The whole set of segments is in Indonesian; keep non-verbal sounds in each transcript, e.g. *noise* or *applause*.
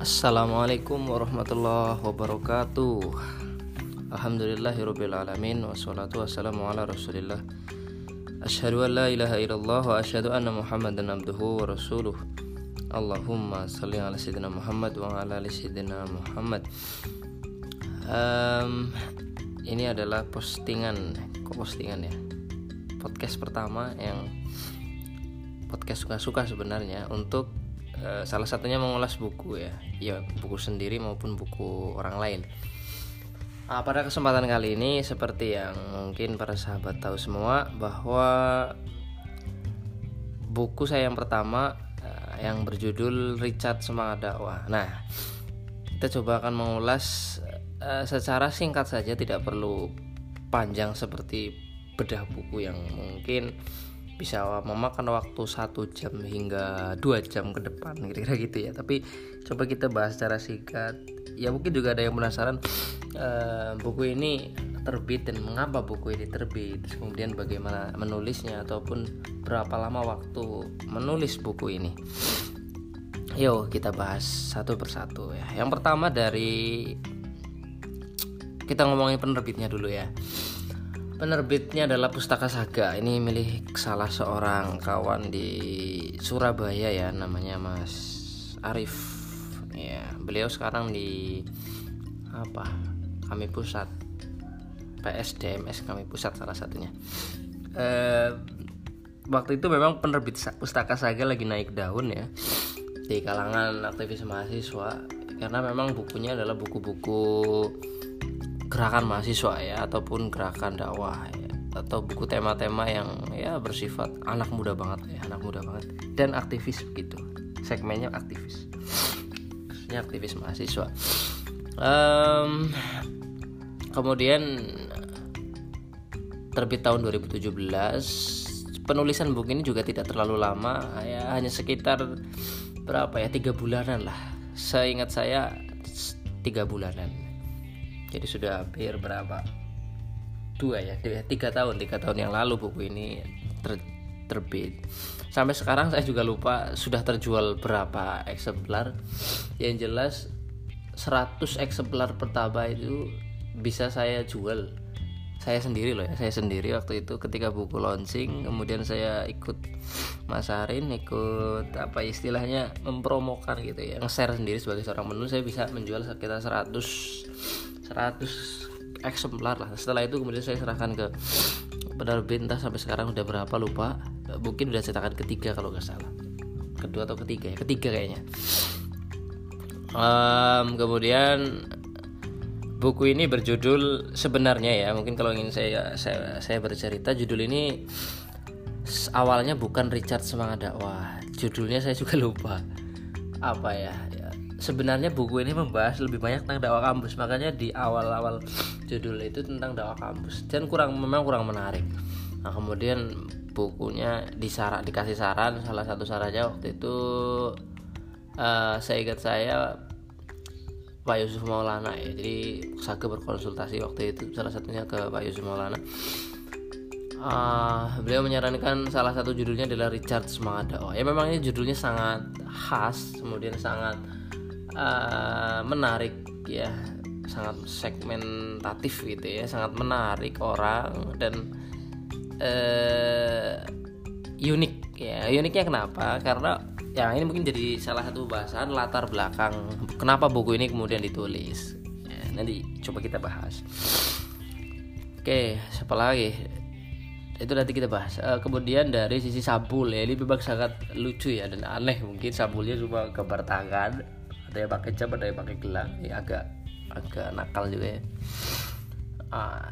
Assalamualaikum warahmatullahi wabarakatuh. Alhamdulillahirrabbilalamin Wassalatu wassalamu ala rasulillah. Ashadu an la ilaha illallah Wa ashadu anna muhammadan abduhu wa rasuluh. Allahumma salli ala sayyidina Muhammad Wa ala ali sayyidina Muhammad. Um, Ini adalah postingan Kok postingan ya? Podcast pertama yang Podcast suka-suka sebenarnya Untuk Eh, salah satunya mengulas buku ya. Ya buku sendiri maupun buku orang lain. Nah, pada kesempatan kali ini seperti yang mungkin para sahabat tahu semua bahwa buku saya yang pertama uh, yang berjudul Richard Semangat Dakwah. Nah kita coba akan mengulas uh, secara singkat saja tidak perlu panjang seperti bedah buku yang mungkin bisa memakan waktu satu jam hingga dua jam ke depan kira-kira gitu ya. Tapi coba kita bahas secara singkat. Ya mungkin juga ada yang penasaran uh, buku ini terbit dan mengapa buku ini terbit? Kemudian bagaimana menulisnya ataupun berapa lama waktu menulis buku ini? Yuk kita bahas satu persatu ya. Yang pertama dari kita ngomongin penerbitnya dulu ya Penerbitnya adalah Pustaka Saga. Ini milik salah seorang kawan di Surabaya ya, namanya Mas Arif. Ya, beliau sekarang di apa? Kami Pusat. PSDMS Kami Pusat salah satunya. Eh, waktu itu memang penerbit Pustaka Saga lagi naik daun ya di kalangan aktivis mahasiswa karena memang bukunya adalah buku-buku gerakan mahasiswa ya ataupun gerakan dakwah ya, atau buku tema-tema yang ya bersifat anak muda banget ya anak muda banget dan aktivis begitu. Segmennya aktivis. Ini aktivis mahasiswa. Um, kemudian terbit tahun 2017 penulisan buku ini juga tidak terlalu lama ya hanya sekitar berapa ya tiga bulanan lah. Seingat saya tiga bulanan jadi sudah hampir berapa? Dua ya tiga tahun tiga tahun yang lalu buku ini ter, terbit. Sampai sekarang saya juga lupa sudah terjual berapa eksemplar. Yang jelas 100 eksemplar pertama itu bisa saya jual. Saya sendiri loh ya saya sendiri waktu itu ketika buku launching kemudian saya ikut masarin ikut apa istilahnya mempromokan gitu ya nge-share sendiri sebagai seorang penulis saya bisa menjual sekitar 100 100 eksemplar lah. Setelah itu kemudian saya serahkan ke penerbit entah sampai sekarang udah berapa lupa. Mungkin udah cetakan ketiga kalau nggak salah. Kedua atau ketiga ya? Ketiga kayaknya. Um, kemudian buku ini berjudul sebenarnya ya. Mungkin kalau ingin saya saya, saya bercerita judul ini awalnya bukan Richard semangat dakwah judulnya saya juga *laughs* lupa. Apa ya sebenarnya buku ini membahas lebih banyak tentang dakwah kampus. Makanya di awal-awal judul itu tentang dakwah kampus. Dan kurang memang kurang menarik. Nah kemudian bukunya disarak dikasih saran. Salah satu sarannya waktu itu uh, saya ingat saya Pak Yusuf Maulana ya. Jadi saya berkonsultasi waktu itu. Salah satunya ke Pak Yusuf Maulana. Uh, beliau menyarankan salah satu judulnya adalah Richard Semangat Dakwah. Ya memang ini judulnya sangat khas kemudian sangat uh, menarik ya. Sangat segmentatif gitu ya. Sangat menarik orang dan uh, unik ya. Uniknya kenapa? Karena ya ini mungkin jadi salah satu bahasan latar belakang kenapa buku ini kemudian ditulis. Ya, nanti coba kita bahas. Oke siapa lagi? Itu nanti kita bahas. Uh, kemudian dari sisi sabul ya. Ini memang sangat lucu ya dan aneh mungkin sabulnya cuma gambar tangan ada yang pakai jam ada yang pakai gelang. Ya agak agak nakal juga ya. Ah,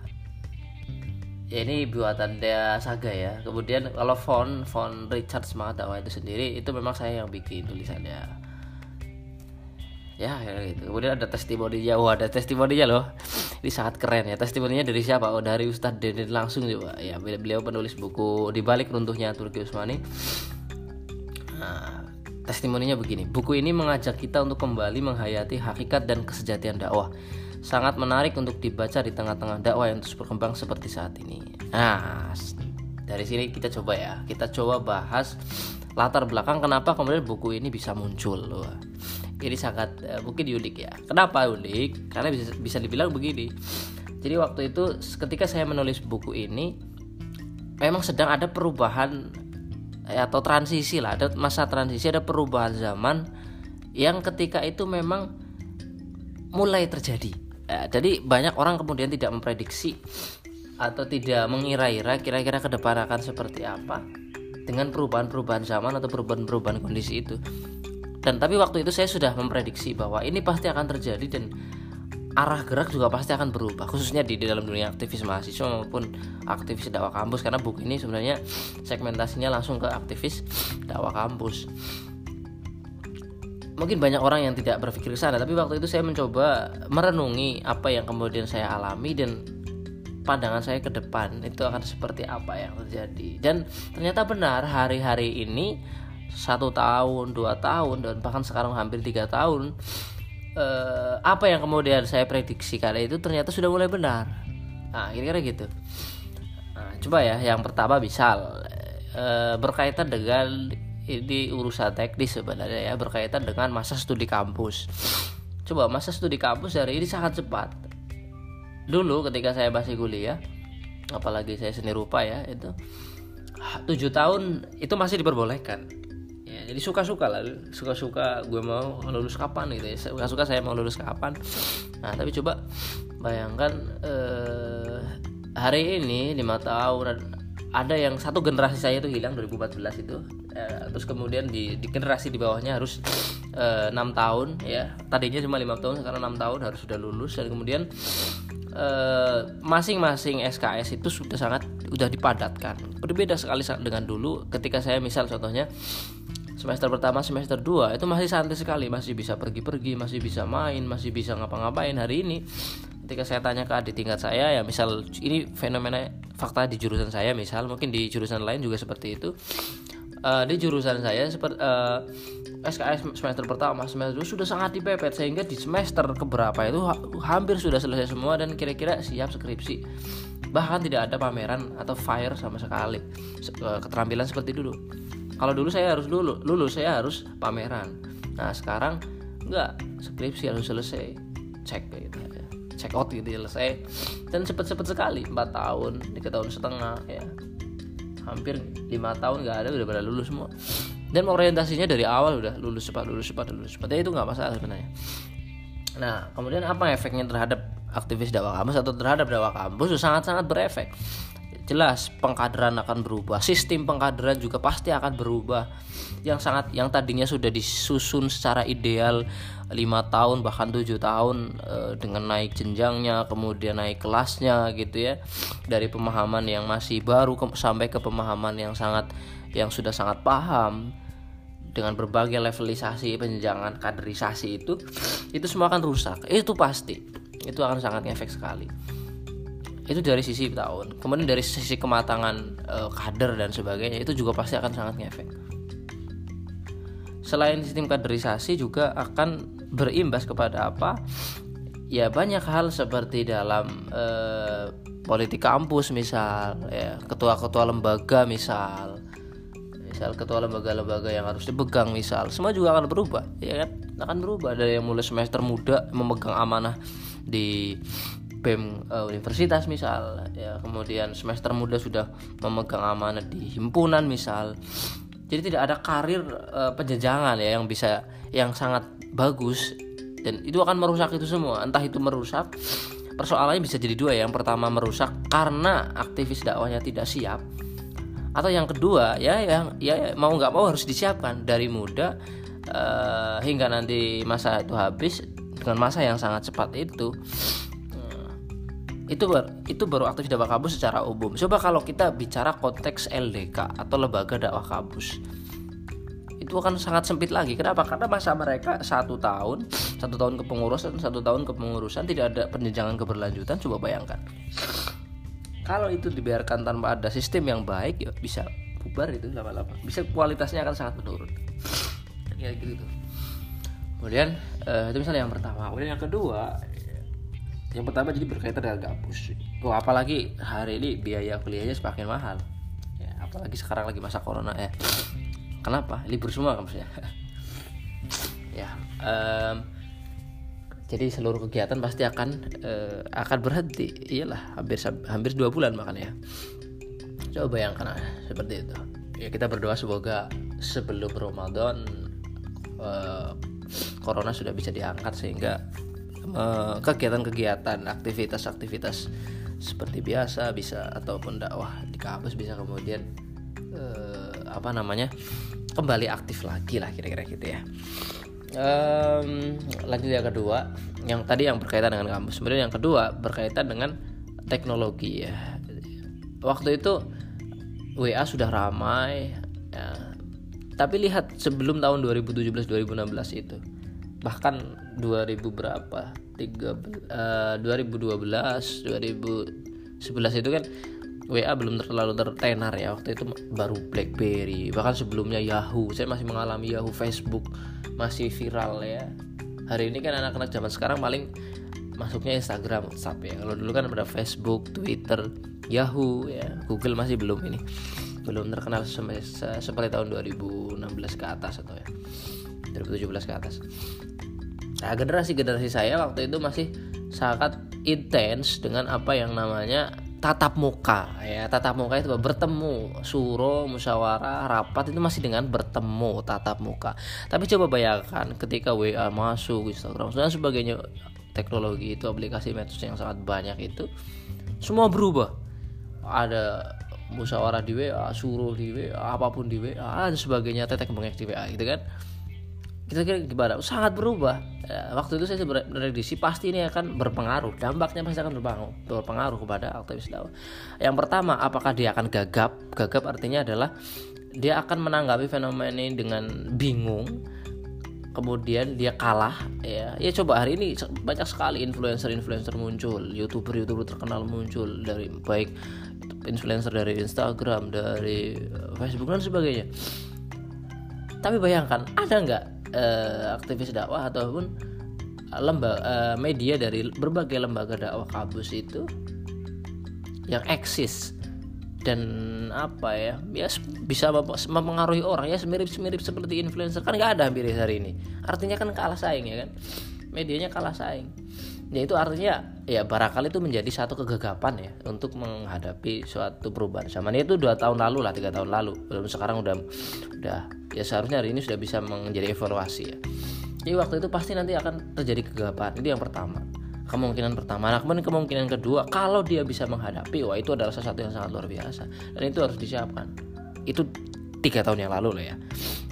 ya ini buatan dia saga ya. Kemudian kalau font font Richard semangat dakwah itu sendiri itu memang saya yang bikin tulisannya. Ya, ya gitu. Kemudian ada testimoninya. Wah ada testimoninya loh. Ini sangat keren ya. Testimoninya dari siapa? Oh dari Ustadz Deden langsung juga. Ya beliau penulis buku di balik runtuhnya Turki Utsmani Testimoninya begini, buku ini mengajak kita untuk kembali menghayati hakikat dan kesejatian dakwah. Sangat menarik untuk dibaca di tengah-tengah dakwah yang terus berkembang seperti saat ini. Nah, dari sini kita coba ya, kita coba bahas latar belakang kenapa kemudian buku ini bisa muncul. Loh. ini sangat uh, mungkin unik ya kenapa unik karena bisa bisa dibilang begini jadi waktu itu ketika saya menulis buku ini memang sedang ada perubahan eh, atau transisi lah ada masa transisi ada perubahan zaman yang ketika itu memang mulai terjadi. Ya, jadi banyak orang kemudian tidak memprediksi atau tidak mengira-ira kira-kira ke depan akan seperti apa dengan perubahan-perubahan zaman atau perubahan-perubahan kondisi itu. Dan tapi waktu itu saya sudah memprediksi bahwa ini pasti akan terjadi dan arah gerak juga pasti akan berubah khususnya di, di dalam dunia aktivis mahasiswa maupun aktivis dakwah kampus karena buku ini sebenarnya segmentasinya langsung ke aktivis dakwah kampus. Mungkin banyak orang yang tidak berpikir ke sana tapi waktu itu saya mencoba merenungi apa yang kemudian saya alami dan pandangan saya ke depan itu akan seperti apa yang terjadi. Dan ternyata benar hari-hari ini satu tahun dua tahun dan bahkan sekarang hampir tiga tahun eh, apa yang kemudian saya prediksi kali itu ternyata sudah mulai benar. Nah kira-kira gitu. Nah, coba ya yang pertama misal eh, berkaitan dengan ini urusan teknis sebenarnya ya berkaitan dengan masa studi kampus. Coba masa studi kampus hari ini sangat cepat. Dulu ketika saya masih kuliah apalagi saya seni rupa ya itu tujuh tahun itu masih diperbolehkan jadi suka-suka lah suka-suka gue mau lulus kapan gitu ya. Suka-suka saya mau lulus kapan. Nah tapi coba bayangkan eh, hari ini lima tahun ada yang satu generasi saya itu hilang 2014 itu. Eh, terus kemudian di, di generasi di bawahnya harus eh, enam tahun ya. Tadinya cuma lima tahun sekarang enam tahun harus sudah lulus. Dan kemudian masing-masing SKS itu sudah sangat sudah dipadatkan. Berbeda sekali dengan dulu ketika saya misal contohnya semester pertama semester 2 itu masih santai sekali. Masih bisa pergi-pergi masih bisa main masih bisa ngapa-ngapain hari ini. Ketika saya tanya ke adik tingkat saya ya misal ini fenomena fakta di jurusan saya misal mungkin di jurusan lain juga seperti itu. Uh, di jurusan saya seperti uh, eh, SKS semester pertama semester 2 sudah sangat dipepet sehingga di semester keberapa itu ha hampir sudah selesai semua dan kira-kira siap skripsi. Bahkan tidak ada pameran atau fire sama sekali. Eh, keterampilan seperti dulu kalau dulu saya harus dulu lulus saya harus pameran. Nah sekarang enggak skripsi harus selesai. Cek gitu ya check out gitu ya selesai. Dan cepet-cepet sekali 4 tahun 3 tahun setengah ya. Hampir lima tahun nggak ada udah pada lulus semua. Dan orientasinya dari awal udah lulus cepat lulus cepat lulus cepat. Ya itu nggak masalah sebenarnya. Nah kemudian apa efeknya terhadap aktivis dakwah kampus atau terhadap dakwah kampus? Sangat sangat berefek jelas pengkaderan akan berubah sistem pengkaderan juga pasti akan berubah. Yang sangat yang tadinya sudah disusun secara ideal lima tahun bahkan tujuh tahun e, dengan naik jenjangnya kemudian naik kelasnya gitu ya dari pemahaman yang masih baru sampai ke pemahaman yang sangat yang sudah sangat paham dengan berbagai levelisasi penjenjangan kaderisasi itu itu semua akan rusak. Itu pasti. Itu akan sangat efek sekali itu dari sisi tahun. Kemudian dari sisi kematangan e, kader dan sebagainya itu juga pasti akan sangat ngefek. Selain sistem kaderisasi juga akan berimbas kepada apa? Ya banyak hal seperti dalam e, politik kampus misal ya ketua-ketua lembaga misal misal ketua lembaga-lembaga yang harus dipegang misal semua juga akan berubah ya kan? Akan berubah. Dari yang mulai semester muda memegang amanah di BEM uh, universitas misal ya kemudian semester muda sudah memegang amanah di himpunan misal. Jadi tidak ada karir uh, ya yang bisa yang sangat bagus dan itu akan merusak itu semua. Entah itu merusak persoalannya bisa jadi dua ya. Yang pertama merusak karena aktivis dakwahnya tidak siap. Atau yang kedua ya yang ya mau nggak mau harus disiapkan dari muda uh, hingga nanti masa itu habis dengan masa yang sangat cepat itu itu baru itu baru aktif dakwah kampus secara umum. Coba kalau kita bicara konteks LDK atau lembaga dakwah kampus itu akan sangat sempit lagi. Kenapa? Karena masa mereka satu tahun satu tahun kepengurusan satu tahun kepengurusan tidak ada penjenjangan keberlanjutan coba bayangkan. Kalau itu dibiarkan tanpa ada sistem yang baik ya bisa bubar itu lama-lama. Bisa kualitasnya akan sangat menurun. Ya gitu. Kemudian uh, itu misalnya yang pertama. Kemudian yang kedua yang pertama jadi berkaitan dengan kampus oh apalagi hari ini biaya kuliahnya semakin mahal. Ya apalagi sekarang lagi masa corona ya. Kenapa? Libur semua kampusnya *laughs* ya um, jadi seluruh kegiatan pasti akan uh, akan berhenti. Iyalah hampir hampir dua bulan makanya coba bayangkan seperti itu. Ya kita berdoa semoga sebelum Ramadan uh, corona sudah bisa diangkat sehingga kegiatan-kegiatan aktivitas-aktivitas seperti biasa bisa ataupun dakwah di kampus bisa kemudian uh, apa namanya kembali aktif lagi lah kira-kira gitu ya. Um, lanjut yang kedua yang tadi yang berkaitan dengan kampus. Kemudian yang kedua berkaitan dengan teknologi ya. Waktu itu WA sudah ramai ya. tapi lihat sebelum tahun 2017 2016 itu bahkan 2000 berapa? 3 uh, 2012 2011 itu kan WA belum terlalu tertenar ya. Waktu itu baru BlackBerry bahkan sebelumnya Yahoo. Saya masih mengalami Yahoo Facebook masih viral ya. Hari ini kan anak-anak zaman sekarang paling masuknya Instagram WhatsApp ya. Kalau dulu kan ada Facebook Twitter Yahoo ya. Google masih belum ini. Belum terkenal seperti tahun 2016 ke atas atau ya. 2017 ke atas nah generasi generasi saya waktu itu masih sangat intens dengan apa yang namanya tatap muka ya. Tatap muka itu bertemu suro musyawarah rapat itu masih dengan bertemu tatap muka. Tapi coba bayangkan ketika WA masuk Instagram dan sebagainya teknologi itu aplikasi medsos yang sangat banyak itu semua berubah. Ada musyawarah di WA suruh di WA apa pun di WA dan sebagainya tetek bengek di WA gitu kan kita kira gimana? Sangat berubah. Ya, waktu itu saya prediksi pasti ini akan berpengaruh. Dampaknya pasti akan berpengaruh berpengaruh kepada aktivis dakwah. Yang pertama apakah dia akan gagap? Gagap artinya adalah dia akan menanggapi fenomena ini dengan bingung kemudian dia kalah ya. Ya coba hari ini banyak sekali influencer influencer muncul youtuber youtuber terkenal muncul dari baik influencer dari Instagram dari Facebook dan sebagainya. Tapi bayangkan ada nggak uh, aktivis dakwah ataupun lembaga uh, media dari berbagai lembaga dakwah kampus itu yang eksis dan apa ya ya bisa mempengaruhi orang ya mirip mirip seperti influencer. Kan nggak ada hampir hari ini. Artinya kan kalah saing ya kan? Medianya kalah saing ya itu artinya ya barangkali itu menjadi satu kegagapan ya untuk menghadapi suatu perubahan zaman. Itu dua tahun lalu lah tiga tahun lalu. Belum sekarang udah udah ya seharusnya hari ini sudah bisa menjadi evaluasi ya. Jadi waktu itu pasti nanti akan terjadi kegagapan. Itu yang pertama. Kemungkinan pertama. Nah kemudian kemungkinan kedua kalau dia bisa menghadapi wah itu adalah sesuatu yang sangat luar biasa. Dan itu harus disiapkan. Itu tiga tahun yang lalu loh ya.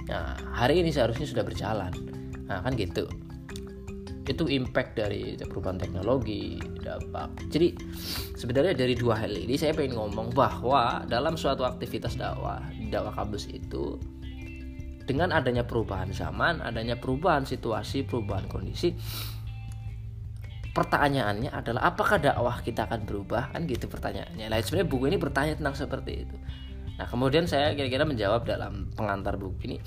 Nah hari ini seharusnya sudah berjalan. Nah kan gitu itu impact dari perubahan teknologi dampak. Jadi sebenarnya dari dua hal ini saya pengen ngomong bahwa dalam suatu aktivitas dakwah dakwah kampus itu dengan adanya perubahan zaman adanya perubahan situasi perubahan kondisi pertanyaannya adalah apakah dakwah kita akan berubah? Kan gitu pertanyaannya. Nah sebenarnya buku ini bertanya tentang seperti itu. Nah kemudian saya kira-kira menjawab dalam pengantar buku ini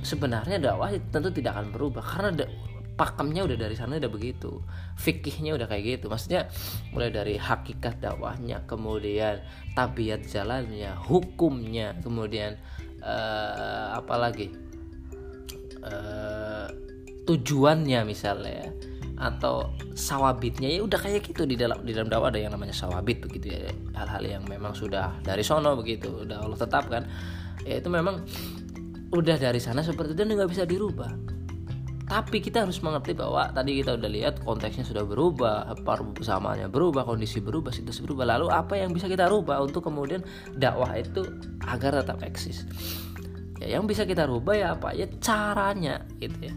sebenarnya dakwah tentu tidak akan berubah karena pakemnya udah dari sana udah begitu. Fikihnya udah kayak gitu. Maksudnya mulai dari hakikat dakwahnya kemudian tabiat jalannya hukumnya kemudian uh, apa lagi? Uh, tujuannya misalnya atau sawabitnya ya udah kayak gitu di dalam di dalam dakwah ada yang namanya sawabit begitu ya. Hal-hal yang memang sudah dari sono begitu udah Allah tetapkan. Ya itu memang udah dari sana seperti itu dan nggak bisa dirubah tapi kita harus mengerti bahwa tadi kita udah lihat konteksnya sudah berubah, bersamanya berubah, kondisi berubah, situasi berubah. Lalu apa yang bisa kita rubah untuk kemudian dakwah itu agar tetap eksis? Ya, yang bisa kita rubah ya apa? Ya caranya gitu ya.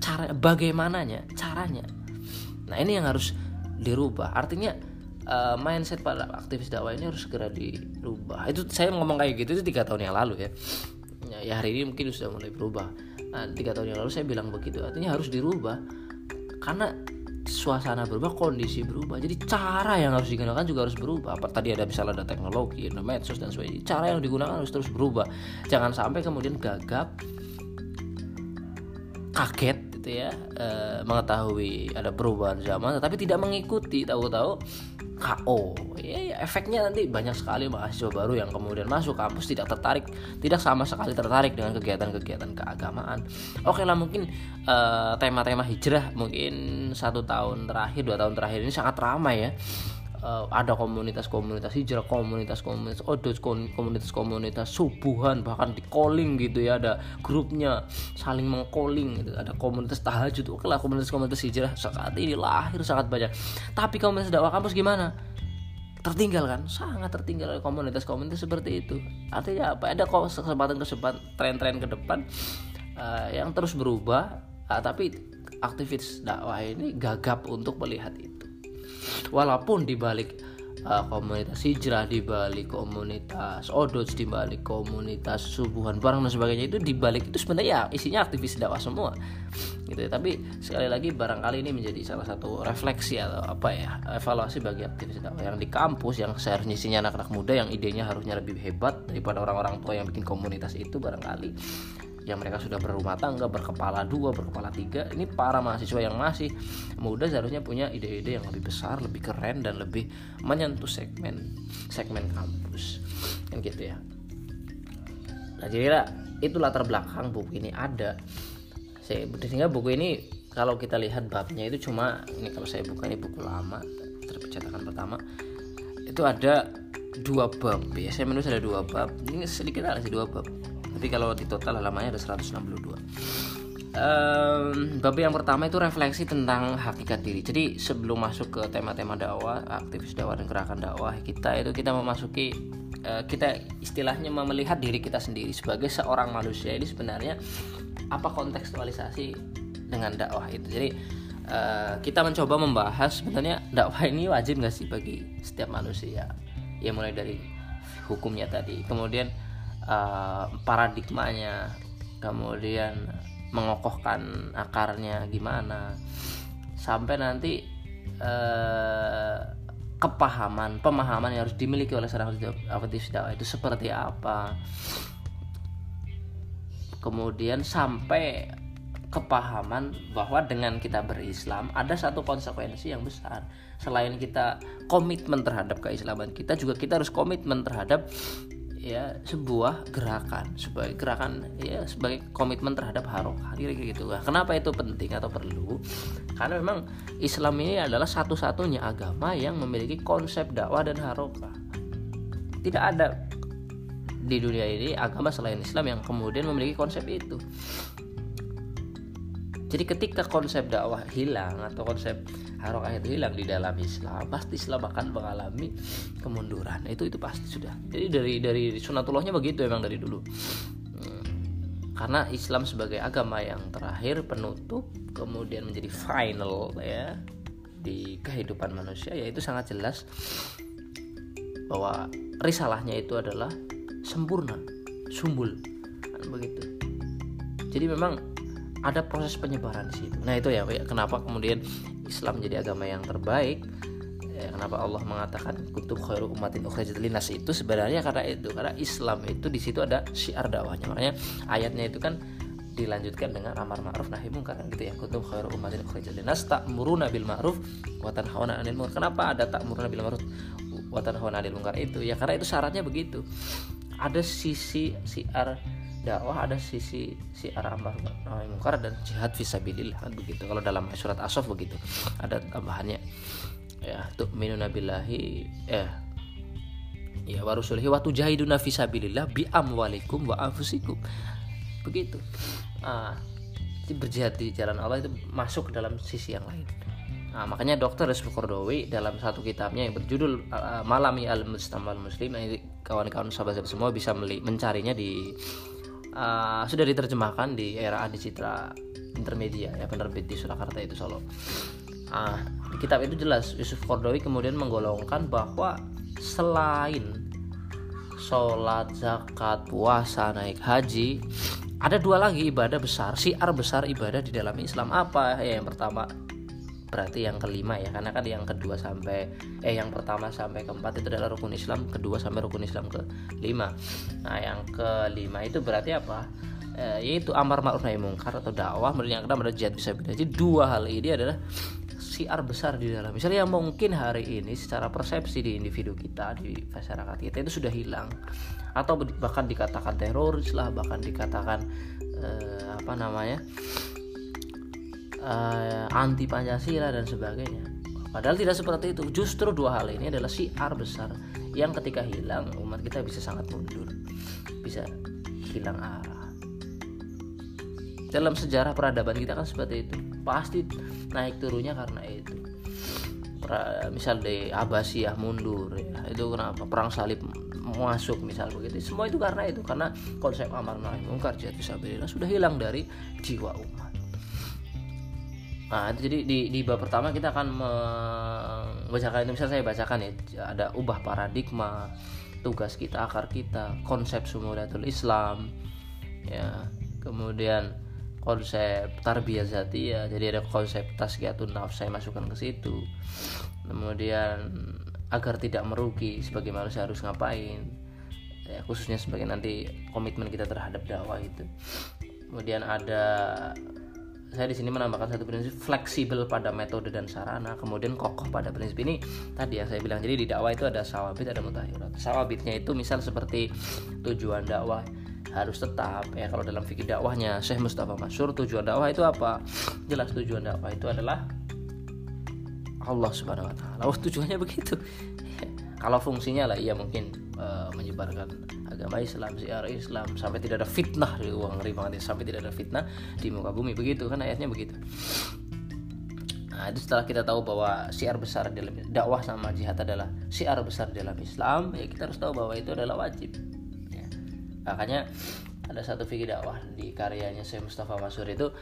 Cara bagaimananya, caranya. Nah, ini yang harus dirubah. Artinya uh, mindset pada aktivis dakwah ini harus segera dirubah. Itu saya ngomong kayak gitu itu tiga tahun yang lalu ya. Ya, ya hari ini mungkin sudah mulai berubah tiga tahun yang lalu saya bilang begitu artinya harus dirubah karena suasana berubah, kondisi berubah. Jadi cara yang harus digunakan juga harus berubah. Apa tadi ada misalnya ada teknologi, ada medsos dan sebagainya. Cara yang digunakan harus terus berubah. Jangan sampai kemudian gagap, kaget gitu ya, e, mengetahui ada perubahan zaman, tapi tidak mengikuti. Tahu-tahu KO ya, ya efeknya nanti banyak sekali mahasiswa baru yang kemudian masuk kampus tidak tertarik tidak sama sekali tertarik dengan kegiatan-kegiatan keagamaan. Oke lah mungkin tema tema-tema hijrah mungkin satu tahun terakhir dua tahun terakhir ini sangat ramai ya uh, ada komunitas-komunitas hijrah, komunitas-komunitas odus, komunitas-komunitas subuhan bahkan di calling gitu ya ada grupnya saling mengcalling gitu. Ada komunitas tahajud, oke lah komunitas-komunitas hijrah saat ini lahir sangat banyak. Tapi komunitas dakwah kampus gimana? tertinggal kan sangat tertinggal oleh komunitas-komunitas seperti itu artinya apa ada kok kesempatan-kesempatan tren-tren ke depan uh, yang terus berubah uh, tapi aktivis dakwah ini gagap untuk melihat itu walaupun di balik uh, komunitas hijrah di balik komunitas odots di balik komunitas subuhan barang dan sebagainya itu di balik itu sebenarnya ya isinya aktivis dakwah semua. Gitu ya. Tapi sekali lagi barangkali ini menjadi salah satu refleksi atau apa ya evaluasi bagi aktivis dakwah yang di kampus yang seharusnya isinya anak-anak muda yang idenya harusnya lebih hebat daripada orang-orang tua yang bikin komunitas itu barangkali yang mereka sudah berumah tangga berkepala dua berkepala tiga. Ini para mahasiswa yang masih muda seharusnya punya ide-ide yang lebih besar lebih keren dan lebih menyentuh segmen segmen kampus. Kan gitu ya. Nah jadi itu latar belakang buku ini ada. Sehingga buku ini kalau kita lihat babnya itu cuma ini kalau saya buka ini buku lama terpecatakan pertama. Itu ada dua bab. Ya saya menulis ada dua bab. Ini sedikit aja dua bab tapi kalau di total halamannya ada 162 um, bab yang pertama itu refleksi tentang hakikat diri. Jadi sebelum masuk ke tema-tema dakwah aktivis dakwah dan gerakan dakwah kita itu kita memasuki uh, kita istilahnya melihat diri kita sendiri sebagai seorang manusia ini sebenarnya apa kontekstualisasi dengan dakwah itu. Jadi uh, kita mencoba membahas sebenarnya dakwah ini wajib nggak sih bagi setiap manusia? Ya mulai dari hukumnya tadi. Kemudian uh, paradigmanya kemudian mengokohkan akarnya gimana sampai nanti uh, kepahaman pemahaman yang harus dimiliki oleh seorang aktivis dakwah itu seperti apa. Kemudian sampai kepahaman bahwa dengan kita berislam ada satu konsekuensi yang besar. Selain kita komitmen terhadap keislaman kita juga kita harus komitmen terhadap ya sebuah gerakan sebagai gerakan ya sebagai komitmen terhadap harokah kira gitu. Lah kenapa itu penting atau perlu? Karena memang Islam ini adalah satu-satunya agama yang memiliki konsep dakwah dan harokah tidak ada di dunia ini agama selain Islam yang kemudian memiliki konsep itu jadi ketika konsep dakwah hilang atau konsep harokah itu hilang di dalam Islam pasti Islam akan mengalami kemunduran. Itu itu pasti sudah. Jadi dari dari sunatullahnya begitu emang dari dulu. Hmm. karena Islam sebagai agama yang terakhir penutup kemudian menjadi final ya di kehidupan manusia yaitu sangat jelas bahwa risalahnya itu adalah sempurna sumbul. Kan begitu. Jadi memang ada proses penyebaran di situ. Nah itu ya, kenapa kemudian Islam menjadi agama yang terbaik? Ya, kenapa Allah mengatakan kutub khairu umatin ukhrijat itu sebenarnya karena itu karena Islam itu di situ ada syiar dakwahnya. Makanya ayatnya itu kan dilanjutkan dengan amar ma'ruf nahi munkar gitu ya kutub khairu umatin ukhrijat linas ta'muruna bil ma'ruf wa tanhauna 'anil munkar. Kenapa ada ta'muruna bil ma'ruf wa tanhauna 'anil munkar itu? Ya karena itu syaratnya begitu. Ada sisi syiar dakwah ada sisi si arah amar mungkar dan jihad visabilillah kan begitu. Kalau dalam surat asof begitu ada tambahannya. Ya tuh minunabilahi eh ya warusulihi wa tujahiduna visabilillah bi amwalikum wa anfusikum. Begitu. Ah berjihad di jalan Allah itu masuk dalam sisi yang lain. Nah, makanya Dokter Rizky Kordowi dalam satu kitabnya yang berjudul uh, Malami al Mustamal Muslim, nah, kawan-kawan sahabat-sahabat semua bisa mencarinya di uh, sudah diterjemahkan di era Adi Citra Intermedia ya penerbit di Surakarta itu Solo. Uh, di kitab itu jelas Yusuf Kordowi kemudian menggolongkan bahwa selain sholat, zakat, puasa, naik haji, ada dua lagi ibadah besar, siar besar ibadah di dalam Islam apa? Ya yang pertama berarti yang kelima ya karena kan yang kedua sampai eh yang pertama sampai keempat itu adalah rukun Islam kedua sampai rukun Islam ke lima nah yang kelima itu berarti apa? Eh, yaitu amar ma'ruf nahi mungkar atau dakwah kemudian yang keenam adalah jihad bisa jadi dua hal ini adalah siar besar di dalam. Misalnya mungkin hari ini secara persepsi di individu kita di masyarakat kita itu sudah hilang. Atau bahkan dikatakan teroris lah bahkan dikatakan eh, apa namanya eh, anti pancasila dan sebagainya. Padahal tidak seperti itu. Justru dua hal ini adalah siar besar yang ketika hilang umat kita bisa sangat mundur. Bisa hilang arah dalam sejarah peradaban kita kan seperti itu. Pasti naik turunnya karena itu. Misal di Abbasiyah mundur ya. Itu kenapa? Perang salib masuk misal begitu. Semua itu karena itu. Karena konsep amar nahi mungkar sabirina sudah hilang dari jiwa umat nah itu jadi di, di bab pertama kita akan membacakan itu misal saya bacakan ya ada ubah paradigma tugas kita akar kita konsep sumudatul Islam ya. Kemudian konsep tarbiyah ya jadi ada konsep tasgiyatun nafs saya masukkan ke situ. Kemudian agar tidak merugi sebagai manusia harus ngapain? Ya, khususnya sebagai nanti komitmen kita terhadap dakwah itu. Kemudian ada saya di sini menambahkan satu prinsip fleksibel pada metode dan sarana kemudian kokoh pada prinsip ini. Tadi yang saya bilang jadi di dakwah itu ada sawabit ada mutahirat sawabitnya itu misal seperti tujuan dakwah harus tetap ya. Kalau dalam fikih dakwahnya Syekh Mustafa Masyur tujuan dakwah itu apa? Jelas tujuan dakwah itu adalah Allah Subhanahu wa taala. Oh, tujuannya begitu. *laughs* kalau fungsinya lah iya mungkin uh, menyebarkan agama Islam, siar Islam sampai tidak ada fitnah di uang ya sampai tidak ada fitnah di muka bumi. Begitu kan ayatnya begitu. Nah, itu setelah kita tahu bahwa siar besar dalam dakwah sama jihad adalah siar besar dalam Islam, ya kita harus tahu bahwa itu adalah wajib. Makanya ada satu fikih dakwah di karyanya Syekh Mustafa Masur itu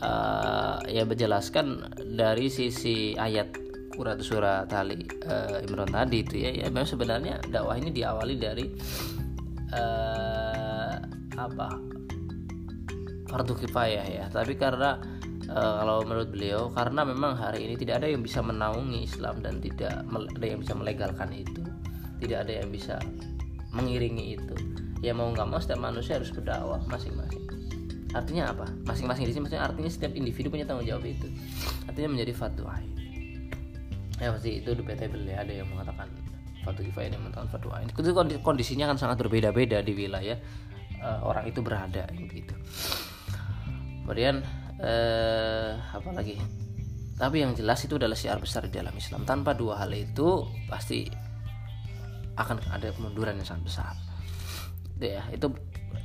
uh, ya menjelaskan dari sisi ayat Quran surat Ali uh, Imran tadi itu ya, ya memang sebenarnya dakwah ini diawali dari uh, apa? Fardu kifayah ya. Tapi karena uh, kalau menurut beliau karena memang hari ini tidak ada yang bisa menaungi Islam dan tidak ada yang bisa melegalkan itu tidak ada yang bisa mengiringi itu. Ya mau nggak mau setiap manusia harus berdakwah masing-masing. Artinya apa? Masing-masing di sini artinya setiap individu punya tanggung jawab itu. Artinya menjadi fatwa ya pasti itu debatable ya ada yang mengatakan fatwa kifayah yang mengatakan fatwa ain. Itu kondisinya kan sangat berbeda-beda di wilayah uh, orang itu berada gitu. Kemudian uh, apa lagi? Tapi yang jelas itu adalah syiar besar di dalam Islam. Tanpa dua hal itu pasti akan ada kemunduran yang sangat besar. Itu ya. Itu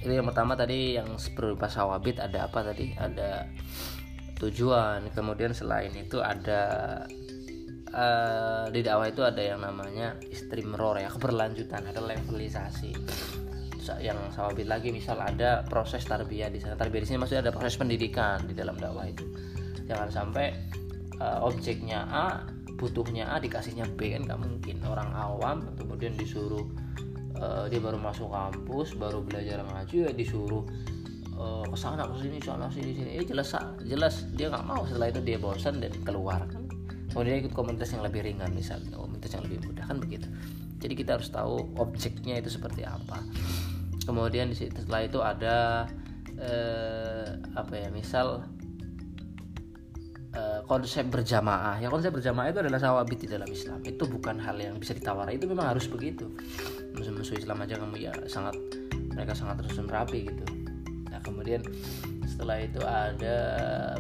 itu yang pertama tadi yang berupa sawabit ada apa tadi? Ada tujuan. Kemudian selain itu ada uh, di dakwah itu ada yang namanya istimror ya keberlanjutan ada levelisasi. Yang sawabit lagi misal ada proses tarbiyah di sana. Tarbiyah di sini maksudnya ada proses pendidikan di dalam dakwah itu. Jangan sampai uh, objeknya A butuhnya A dikasihnya B kan nggak mungkin. Orang awam kemudian disuruh uh, dia baru masuk kampus baru belajar ngaji ya disuruh uh, ke sana ke sini sana sini sini. Eh jelas jelas dia nggak mau. Setelah itu dia bosan dan keluar kemudian ikut komunitas yang lebih ringan misalnya komunitas yang lebih mudah kan begitu. Jadi kita harus tahu objeknya itu seperti apa. Kemudian di setelah itu ada eh, apa ya misal Eh, konsep berjamaah. Ya konsep berjamaah itu adalah sawabit di dalam Islam. Itu bukan hal yang bisa ditawar itu memang harus begitu. Musuh-musuh Islam aja kamu ya sangat mereka sangat terus rapi gitu. Nah kemudian setelah itu ada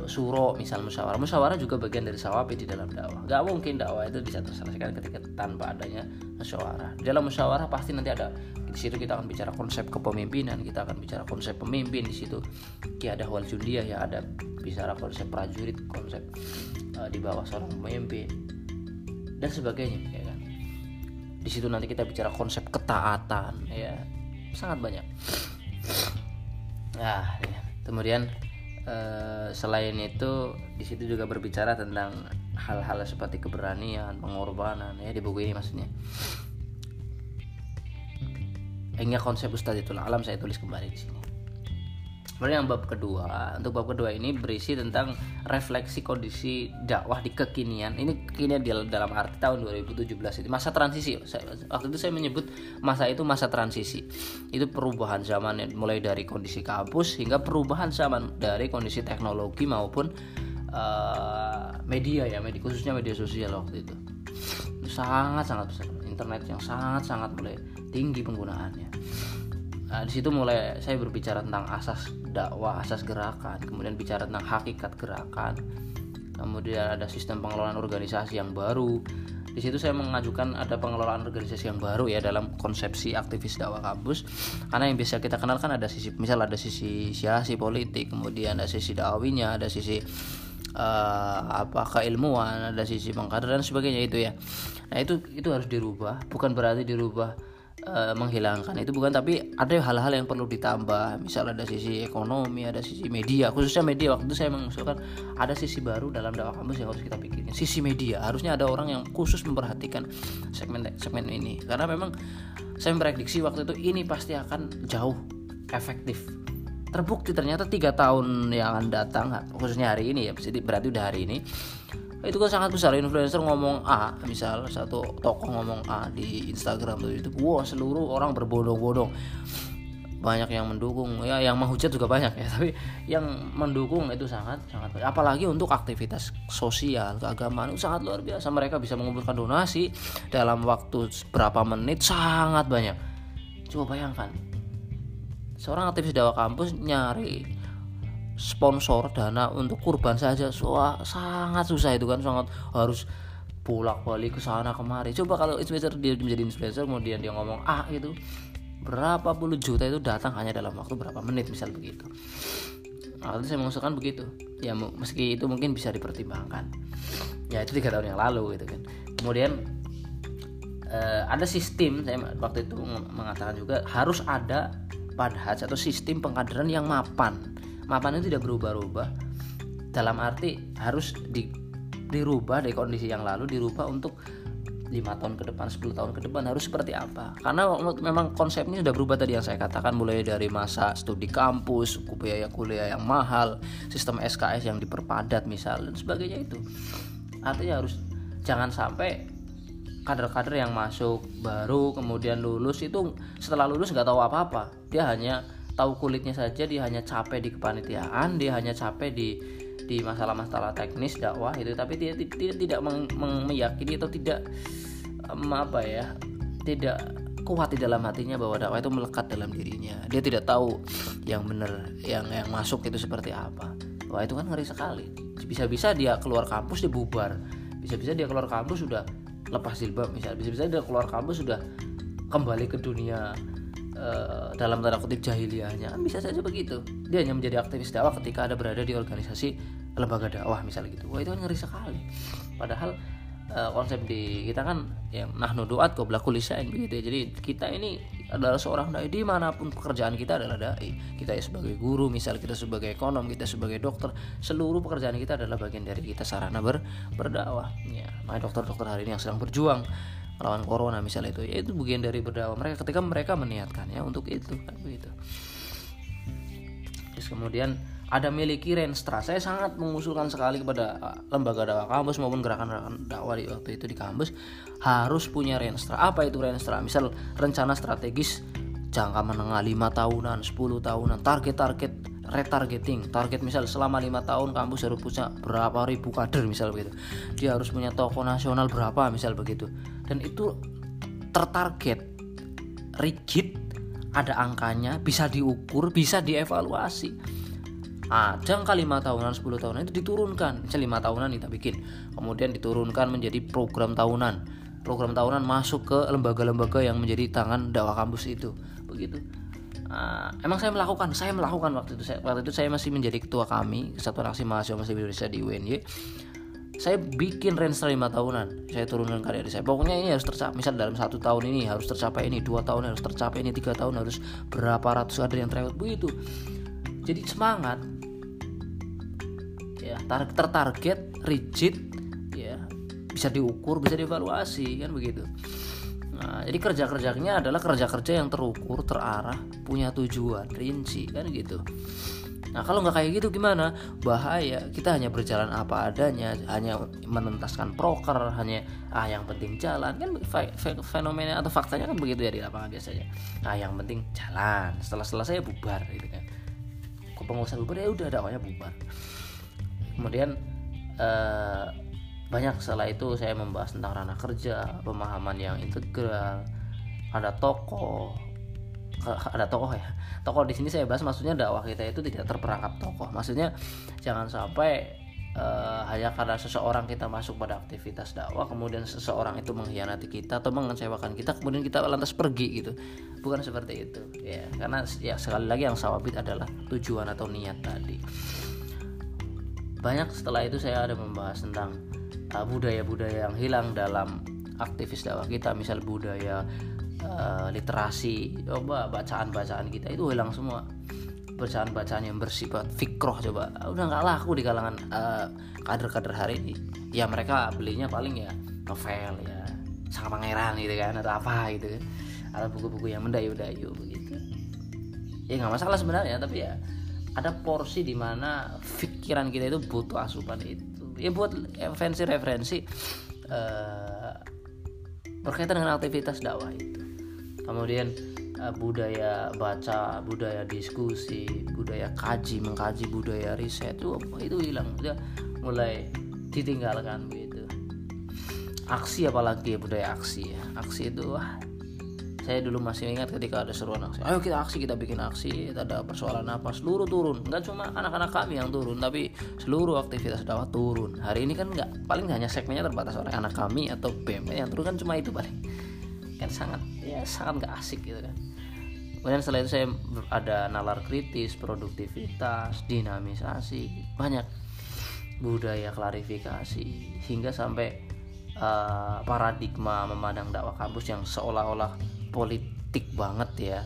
suro misal musyawarah. Musyawarah juga bagian dari sawabit di dalam dakwah. Gak mungkin dakwah itu bisa terselesaikan ketika tanpa adanya musyawarah. Di dalam musyawarah pasti nanti ada di situ kita akan bicara konsep kepemimpinan kita akan bicara konsep pemimpin di situ. Ada wal jundiah ya ada bicara konsep prajurit konsep uh, di bawah seorang pemimpin dan sebagainya ya kan? Di situ nanti kita bicara konsep ketaatan ya. Sangat banyak. Nah ya. Kemudian uh, selain itu di situ juga berbicara tentang hal-hal seperti keberanian pengorbanan ya di buku ini maksudnya hingga konsep Ustadz itu alam saya tulis kembali di sini. Kemudian yang bab kedua, untuk bab kedua ini berisi tentang refleksi kondisi dakwah di kekinian. Ini kekinian dalam arti tahun 2017 itu masa transisi. waktu itu saya menyebut masa itu masa transisi. Itu perubahan zaman mulai dari kondisi kampus hingga perubahan zaman dari kondisi teknologi maupun uh, media ya media khususnya media sosial waktu itu sangat sangat besar internet yang sangat sangat mulai tinggi penggunaannya nah, di situ mulai saya berbicara tentang asas dakwah asas gerakan kemudian bicara tentang hakikat gerakan kemudian ada sistem pengelolaan organisasi yang baru. Di situ saya mengajukan ada pengelolaan organisasi yang baru ya dalam konsepsi aktivis dakwah kampus. Karena yang biasa kita kenal kan ada sisi misal ada sisi siasi politik kemudian ada sisi dakwawinya ada sisi uh, apa keilmuan ada sisi pengkaderan dan sebagainya itu ya. Nah itu itu harus dirubah bukan berarti dirubah uh, menghilangkan. Itu bukan tapi ada hal-hal yang perlu ditambah. Misal ada sisi ekonomi ada sisi media. Khususnya media. Waktu itu saya mengusulkan ada sisi baru dalam dakwah kampus yang harus kita pikirin. Sisi media. Harusnya ada orang yang khusus memperhatikan segmen segmen ini. Karena memang saya memprediksi waktu itu ini pasti akan jauh efektif. Terbukti ternyata tiga tahun yang akan datang khususnya hari ini ya berarti udah hari ini itu kan sangat besar influencer ngomong A misal satu tokoh ngomong A di Instagram tuh itu wah seluruh orang berbondong-bondong. Banyak yang mendukung ya yang menghujat juga banyak ya *laughs* tapi yang mendukung itu sangat sangat apalagi untuk aktivitas sosial keagamaan itu sangat luar biasa. Mereka bisa mengumpulkan donasi dalam waktu berapa menit sangat banyak. Coba bayangkan seorang aktivis dakwah kampus nyari sponsor dana untuk kurban saja. So, sangat susah itu kan sangat harus bolak balik ke sana kemari. Coba kalau influencer dia menjadi influencer kemudian dia ngomong ah itu berapa puluh juta itu datang hanya dalam waktu berapa menit misal begitu. Nah, saya mengusulkan begitu. Ya meski itu mungkin bisa dipertimbangkan. Ya itu tiga tahun yang lalu gitu kan. Kemudian eh, ada sistem saya waktu itu mengatakan juga harus ada padhaj atau sistem pengkaderan yang mapan mapan itu tidak berubah-ubah. Dalam arti harus di, dirubah dari kondisi yang lalu dirubah untuk lima tahun ke depan 10 tahun ke depan harus seperti apa. Karena memang konsepnya sudah berubah tadi yang saya katakan mulai dari masa studi kampus biaya kuliah yang mahal sistem SKS yang diperpadat misal dan sebagainya itu. Artinya harus jangan sampai kader-kader yang masuk baru kemudian lulus itu setelah lulus nggak tahu apa-apa. Dia hanya tahu kulitnya saja dia hanya capek di kepanitiaan dia hanya capek di di masalah-masalah teknis dakwah itu. Tapi dia tidak tidak meyakini atau tidak um, apa ya tidak kuat di dalam hatinya bahwa dakwah itu melekat dalam dirinya. Dia tidak tahu yang benar yang yang masuk itu seperti apa. Wah itu kan ngeri sekali. Bisa-bisa dia keluar kampus dia bubar. Bisa-bisa dia keluar kampus sudah lepas jilbab misalnya bisa-bisa dia keluar kampus sudah kembali ke dunia Eh, dalam tanda kutip jahiliyahnya. Kan bisa saja begitu. Dia hanya menjadi aktivis dakwah ketika ada berada di organisasi lembaga dakwah misalnya gitu. Wah itu kan ngeri sekali. Padahal uh, konsep di kita kan yang nah nuduat kok belaku lisain begitu ya. jadi kita ini adalah seorang dai di mana pun pekerjaan kita adalah dai. Kita ya sebagai guru misal kita sebagai ekonom kita sebagai dokter seluruh pekerjaan kita adalah bagian dari kita sarana ber berdakwah ya dokter-dokter hari ini yang sedang berjuang lawan corona misalnya itu ya itu bagian dari berdakwah mereka ketika mereka meniatkannya untuk itu kan begitu. Terus kemudian ada miliki Renstra saya sangat mengusulkan sekali kepada uh, lembaga dakwah kampus maupun gerakan-gerakan dakwah di waktu itu di kampus harus punya Renstra apa itu Renstra misal rencana strategis jangka menengah 5 tahunan 10 tahunan target-target retargeting target misal selama lima tahun kampus harus punya berapa ribu kader misal begitu. Dia harus punya toko nasional berapa misal begitu dan itu tertarget rigid ada angkanya bisa diukur bisa dievaluasi. Nah, jangka lima tahunan 10 tahunan itu diturunkan. Misalnya lima tahunan kita bikin kemudian diturunkan menjadi program tahunan. Program tahunan masuk ke lembaga-lembaga yang menjadi tangan dakwah kampus itu. Begitu. Uh, emang saya melakukan saya melakukan waktu itu. Saya, waktu itu saya masih menjadi ketua kami kesatuan aksi mahasiswa masih Indonesia di UNY saya bikin range 5 tahunan. Saya turunkan karya saya pokoknya ini harus tercapai. Misal dalam satu tahun ini harus tercapai ini dua tahun harus tercapai ini tiga tahun harus berapa ratus ada yang terlewat. Begitu. Jadi semangat. Ya tertarget rigid ya bisa diukur bisa dievaluasi kan begitu. Nah jadi kerja kerjanya adalah kerja kerja yang terukur terarah punya tujuan rinci kan gitu Nah kalau nggak kayak gitu gimana? Bahaya. Kita hanya berjalan apa adanya, hanya menentaskan proker, hanya ah yang penting jalan kan fenomena atau faktanya kan begitu ya di lapangan biasanya. Ah yang penting jalan. Setelah selesai bubar gitu kan. Kok pengusaha bubar ya udah dakwanya bubar. Kemudian uh, banyak setelah itu saya membahas tentang ranah kerja pemahaman yang integral ada tokoh ada tokoh ya. Tokoh di sini saya bahas maksudnya dakwah kita itu tidak terperangkap tokoh. Maksudnya jangan sampai uh, hanya karena seseorang kita masuk pada aktivitas dakwah kemudian seseorang itu mengkhianati kita atau mengecewakan kita kemudian kita lantas pergi gitu. Bukan seperti itu ya. Karena ya sekali lagi yang sawabit adalah tujuan atau niat tadi. Banyak setelah itu saya ada membahas tentang uh, budaya-budaya yang hilang dalam aktivis dakwah kita. Misal budaya uh, literasi coba bacaan-bacaan kita itu hilang semua. Bacaan-bacaan yang bersifat fikroh coba. Udah nggak laku di kalangan uh, kader-kader hari ini. Ya mereka belinya paling ya novel ya sang pangeran gitu kan atau apa gitu kan. Atau buku-buku yang mendayu-dayu begitu. Ya nggak masalah sebenarnya tapi ya ada porsi di mana pikiran kita itu butuh asupan itu. Ya buat referensi-referensi uh, berkaitan dengan aktivitas dakwah itu kemudian Eh, budaya baca, budaya diskusi, budaya kaji, mengkaji budaya riset itu itu hilang, udah mulai ditinggalkan begitu. Aksi apalagi ya budaya aksi ya. Aksi itu wah saya dulu masih ingat ketika ada seruan aksi. Ayo kita aksi kita bikin aksi ada persoalan apa? Seluruh turun. Nggak cuma anak-anak kami yang turun tapi seluruh aktivitas dakwah turun. Hari ini kan nggak paling hanya segmennya terbatas oleh anak kami atau BM yang turun kan cuma itu paling kan sangat ya sangat gak asik gitu kan. Kemudian setelah itu saya ada nalar kritis produktivitas dinamisasi banyak budaya klarifikasi hingga sampai uh, paradigma memandang dakwah kampus yang seolah-olah politik banget ya.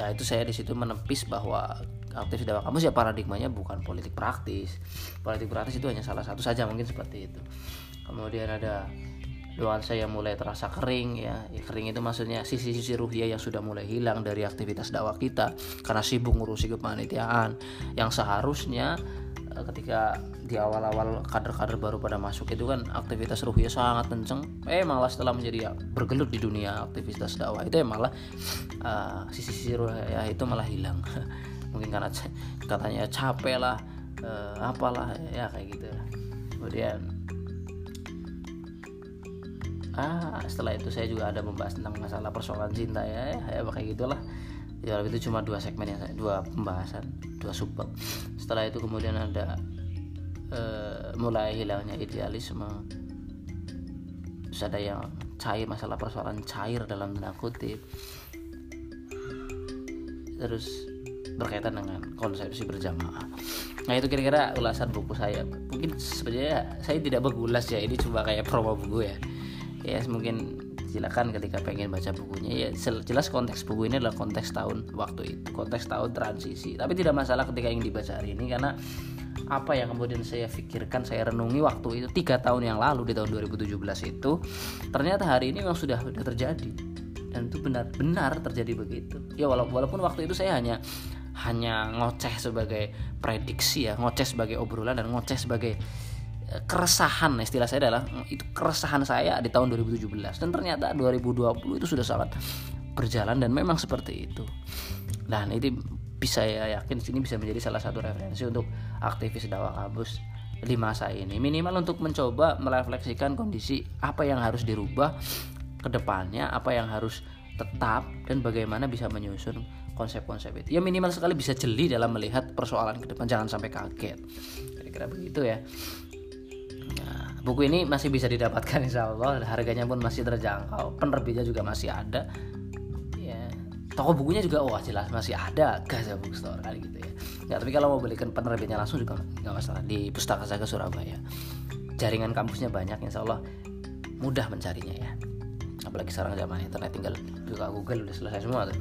Ya itu saya di situ menepis bahwa aktif dakwah kampus ya paradigmanya bukan politik praktis. Politik praktis itu hanya salah satu saja mungkin seperti itu. Kemudian ada nuansa yang mulai terasa kering ya. ya kering itu maksudnya sisi-sisi ruhiyah yang sudah mulai hilang dari aktivitas dakwah kita karena sibuk ngurusi kepanitiaan. Yang seharusnya eh, ketika di awal-awal kader-kader baru pada masuk itu kan aktivitas ruhiyah sangat kenceng eh malah setelah menjadi ya, bergelut di dunia aktivitas dakwah itu ya malah uh, sisi-sisi ruhiyah itu malah hilang. *laughs* Mungkin karena katanya capek lah uh, apalah ya kayak gitu. Kemudian ah setelah itu saya juga ada membahas tentang masalah persoalan cinta ya ya, ya kayak gitulah. Ya itu cuma dua segmen ya dua pembahasan dua subbab. Setelah itu kemudian ada uh, mulai hilangnya idealisme. Terus ada yang cair masalah persoalan cair dalam tanda kutip. Terus berkaitan dengan konsepsi berjamaah. Nah itu kira-kira ulasan buku saya. Mungkin sebenarnya saya tidak berulas ya ini cuma kayak promo buku ya ya mungkin silakan ketika pengen baca bukunya ya jelas konteks buku ini adalah konteks tahun waktu itu konteks tahun transisi. Tapi tidak masalah ketika ingin dibaca hari ini karena apa yang kemudian saya pikirkan saya renungi waktu itu tiga tahun yang lalu di tahun 2017 itu ternyata hari ini memang sudah sudah terjadi. Dan itu benar-benar terjadi begitu. Ya walaupun waktu itu saya hanya hanya ngoceh sebagai prediksi ya ngoceh sebagai obrolan dan ngoceh sebagai keresahan istilah saya adalah itu keresahan saya di tahun 2017 dan ternyata 2020 itu sudah sangat berjalan dan memang seperti itu. Dan itu bisa ya yakin sini bisa menjadi salah satu referensi untuk aktivis dakwah kabus di masa ini. Minimal untuk mencoba merefleksikan kondisi apa yang harus dirubah ke depannya apa yang harus tetap dan bagaimana bisa menyusun konsep-konsep itu. Ya minimal sekali bisa jeli dalam melihat persoalan ke depan. Jangan sampai kaget. Kira-kira begitu ya buku ini masih bisa didapatkan *laughs* insya Allah. Harganya pun masih terjangkau. Penerbitnya juga masih ada. Ya toko bukunya juga wah jelas masih ada. Gaza Bookstore kali gitu ya. Ya tapi kalau mau belikan penerbitnya langsung juga nggak masalah. Di Pustaka Saga Surabaya. Jaringan kampusnya banyak insya Allah. Mudah mencarinya ya. Apalagi sekarang zaman internet tinggal buka Google udah selesai semua tuh.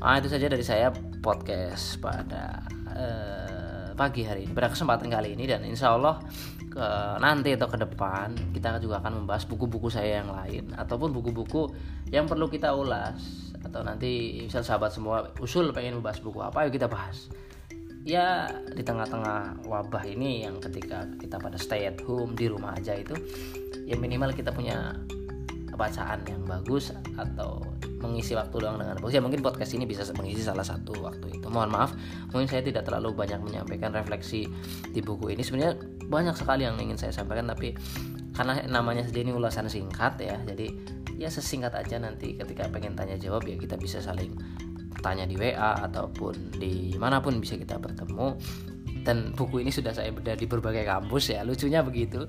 Ah itu saja dari saya podcast pada uh, pagi hari ini. Pada kesempatan kali ini dan insya Allah ke nanti atau ke depan kita juga akan membahas buku-buku saya yang lain ataupun buku-buku yang perlu kita ulas atau nanti misal sahabat semua usul pengen membahas buku apa yuk kita bahas. Ya di tengah-tengah wabah ini yang ketika kita pada stay at home di rumah aja itu ya minimal kita punya bacaan yang bagus atau mengisi waktu luang dengan bagus. Ya mungkin podcast ini bisa mengisi salah satu waktu itu. Mohon maaf mungkin saya tidak terlalu banyak menyampaikan refleksi di buku ini. Sebenarnya banyak sekali yang ingin saya sampaikan tapi karena namanya sendiri ini ulasan singkat ya jadi ya sesingkat aja nanti ketika pengen tanya jawab ya kita bisa saling tanya di WA ataupun di mana pun bisa kita bertemu. Dan buku ini sudah saya bedah di berbagai kampus ya lucunya begitu.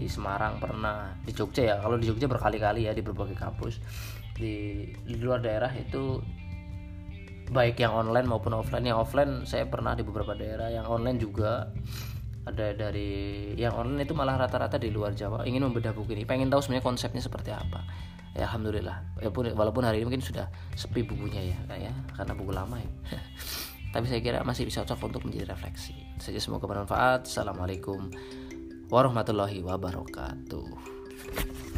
Di Semarang pernah di Jogja ya kalau di Jogja berkali-kali ya di berbagai kampus. Di, di luar daerah itu baik yang online maupun offline yang offline saya pernah di beberapa daerah yang online juga ada dari yang online itu malah rata-rata di luar Jawa ingin membedah buku ini. Pengen tahu sebenarnya konsepnya seperti apa. Ya alhamdulillah. Walaupun walaupun hari ini mungkin sudah sepi bukunya ya ya karena buku lama ya. *laughs* Tapi saya kira masih bisa cocok untuk menjadi refleksi. Saja semoga bermanfaat. Assalamualaikum warahmatullahi wabarakatuh